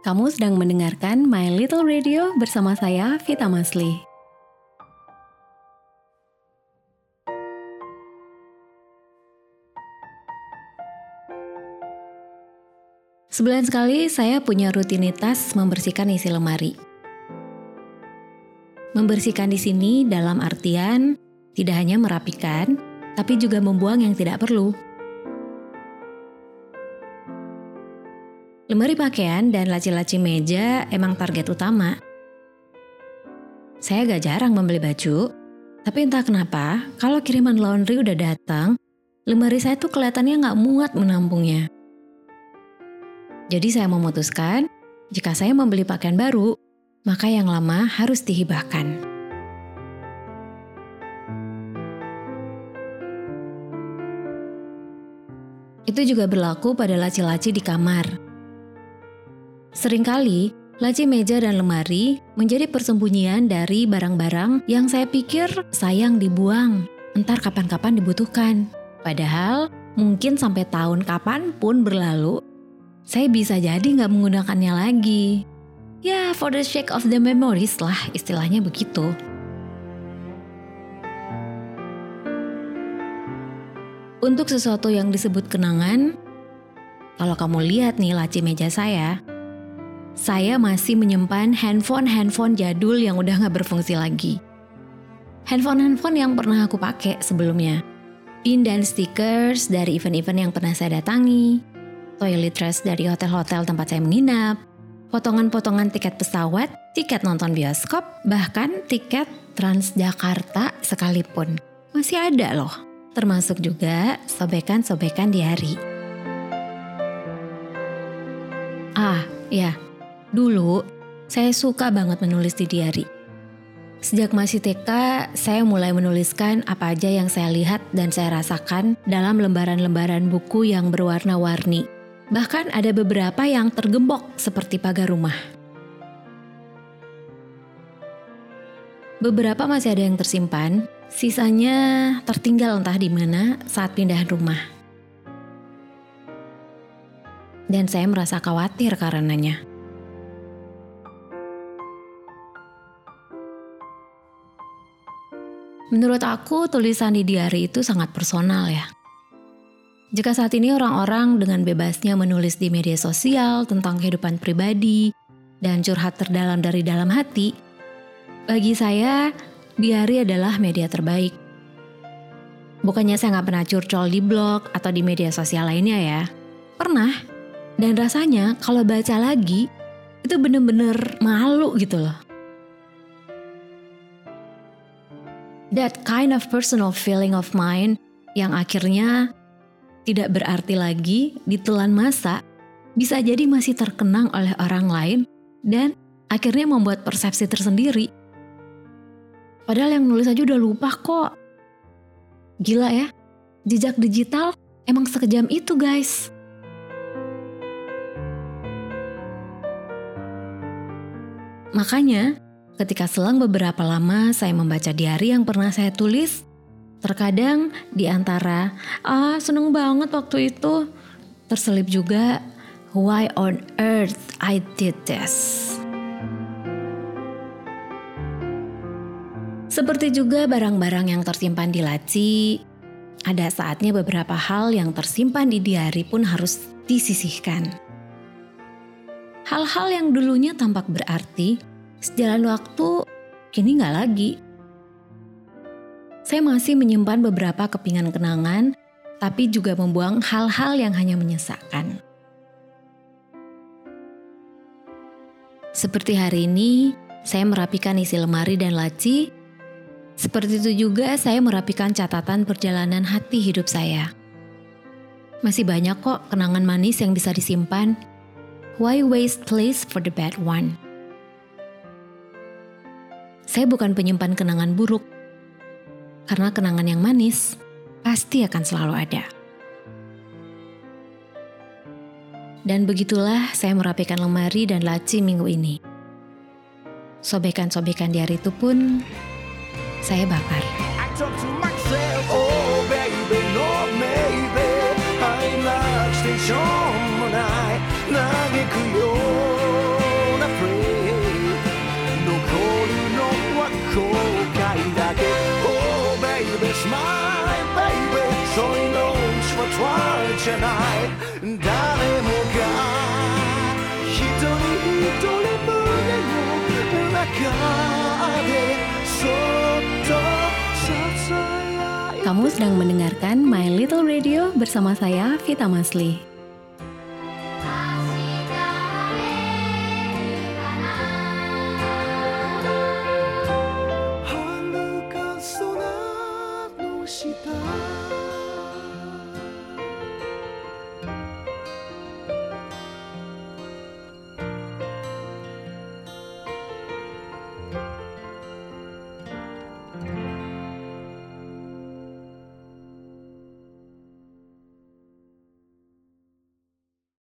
Kamu sedang mendengarkan My Little Radio bersama saya, Vita Masli. Sebulan sekali saya punya rutinitas membersihkan isi lemari. Membersihkan di sini dalam artian tidak hanya merapikan, tapi juga membuang yang tidak perlu. Lemari pakaian dan laci-laci meja emang target utama. Saya gak jarang membeli baju, tapi entah kenapa, kalau kiriman laundry udah datang, lemari saya tuh kelihatannya gak muat menampungnya. Jadi saya memutuskan, jika saya membeli pakaian baru, maka yang lama harus dihibahkan. Itu juga berlaku pada laci-laci di kamar. Seringkali, laci meja dan lemari menjadi persembunyian dari barang-barang yang saya pikir sayang dibuang, entar kapan-kapan dibutuhkan. Padahal, mungkin sampai tahun kapan pun berlalu, saya bisa jadi nggak menggunakannya lagi. Ya, for the sake of the memories lah, istilahnya begitu. Untuk sesuatu yang disebut kenangan, kalau kamu lihat nih laci meja saya, saya masih menyimpan handphone-handphone jadul yang udah gak berfungsi lagi. Handphone-handphone yang pernah aku pakai sebelumnya. Pin dan stickers dari event-event yang pernah saya datangi, toiletries dari hotel-hotel tempat saya menginap, potongan-potongan tiket pesawat, tiket nonton bioskop, bahkan tiket Transjakarta sekalipun. Masih ada loh, termasuk juga sobekan-sobekan di hari. Ah, ya, Dulu, saya suka banget menulis di diary. Sejak masih TK, saya mulai menuliskan apa aja yang saya lihat dan saya rasakan dalam lembaran-lembaran buku yang berwarna-warni. Bahkan ada beberapa yang tergembok seperti pagar rumah. Beberapa masih ada yang tersimpan, sisanya tertinggal entah di mana saat pindahan rumah. Dan saya merasa khawatir karenanya. Menurut aku, tulisan di diary itu sangat personal ya. Jika saat ini orang-orang dengan bebasnya menulis di media sosial tentang kehidupan pribadi dan curhat terdalam dari dalam hati, bagi saya, diary adalah media terbaik. Bukannya saya nggak pernah curcol di blog atau di media sosial lainnya ya. Pernah. Dan rasanya kalau baca lagi, itu bener-bener malu gitu loh. That kind of personal feeling of mine yang akhirnya tidak berarti lagi ditelan masa bisa jadi masih terkenang oleh orang lain dan akhirnya membuat persepsi tersendiri. Padahal yang nulis aja udah lupa kok. Gila ya, jejak digital emang sekejam itu guys. Makanya, Ketika selang beberapa lama saya membaca diary yang pernah saya tulis, terkadang di antara ah seneng banget waktu itu terselip juga why on earth I did this. Seperti juga barang-barang yang tersimpan di laci, ada saatnya beberapa hal yang tersimpan di diary pun harus disisihkan. Hal-hal yang dulunya tampak berarti, Sejalan waktu, kini nggak lagi. Saya masih menyimpan beberapa kepingan kenangan, tapi juga membuang hal-hal yang hanya menyesakkan. Seperti hari ini, saya merapikan isi lemari dan laci. Seperti itu juga saya merapikan catatan perjalanan hati hidup saya. Masih banyak kok kenangan manis yang bisa disimpan. Why waste place for the bad one? Saya bukan penyimpan kenangan buruk, karena kenangan yang manis pasti akan selalu ada. Dan begitulah saya merapikan lemari dan laci minggu ini. Sobekan-sobekan di hari itu pun saya bakar. I じゃない誰もが一人一人胸の中でそっとささやいて Kamu sedang mendengarkan My Little Radio bersama saya Vita Masli.